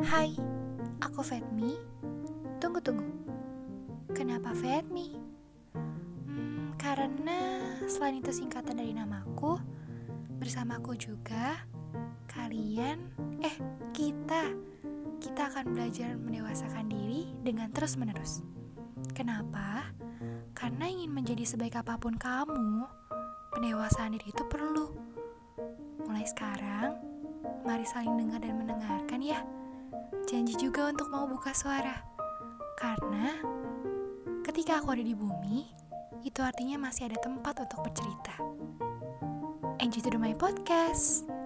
Hai, aku Fatmi. Tunggu, tunggu. Kenapa Fatmi? Hmm, karena selain itu singkatan dari namaku, bersamaku juga, kalian, eh kita, kita akan belajar mendewasakan diri dengan terus-menerus. Kenapa? Karena ingin menjadi sebaik apa pun kamu, pendewasaan diri itu perlu. Mulai sekarang, mari saling dengar dan mendengarkan ya. Janji juga untuk mau buka suara. Karena ketika aku ada di bumi, itu artinya masih ada tempat untuk bercerita. Enjoy to do my podcast.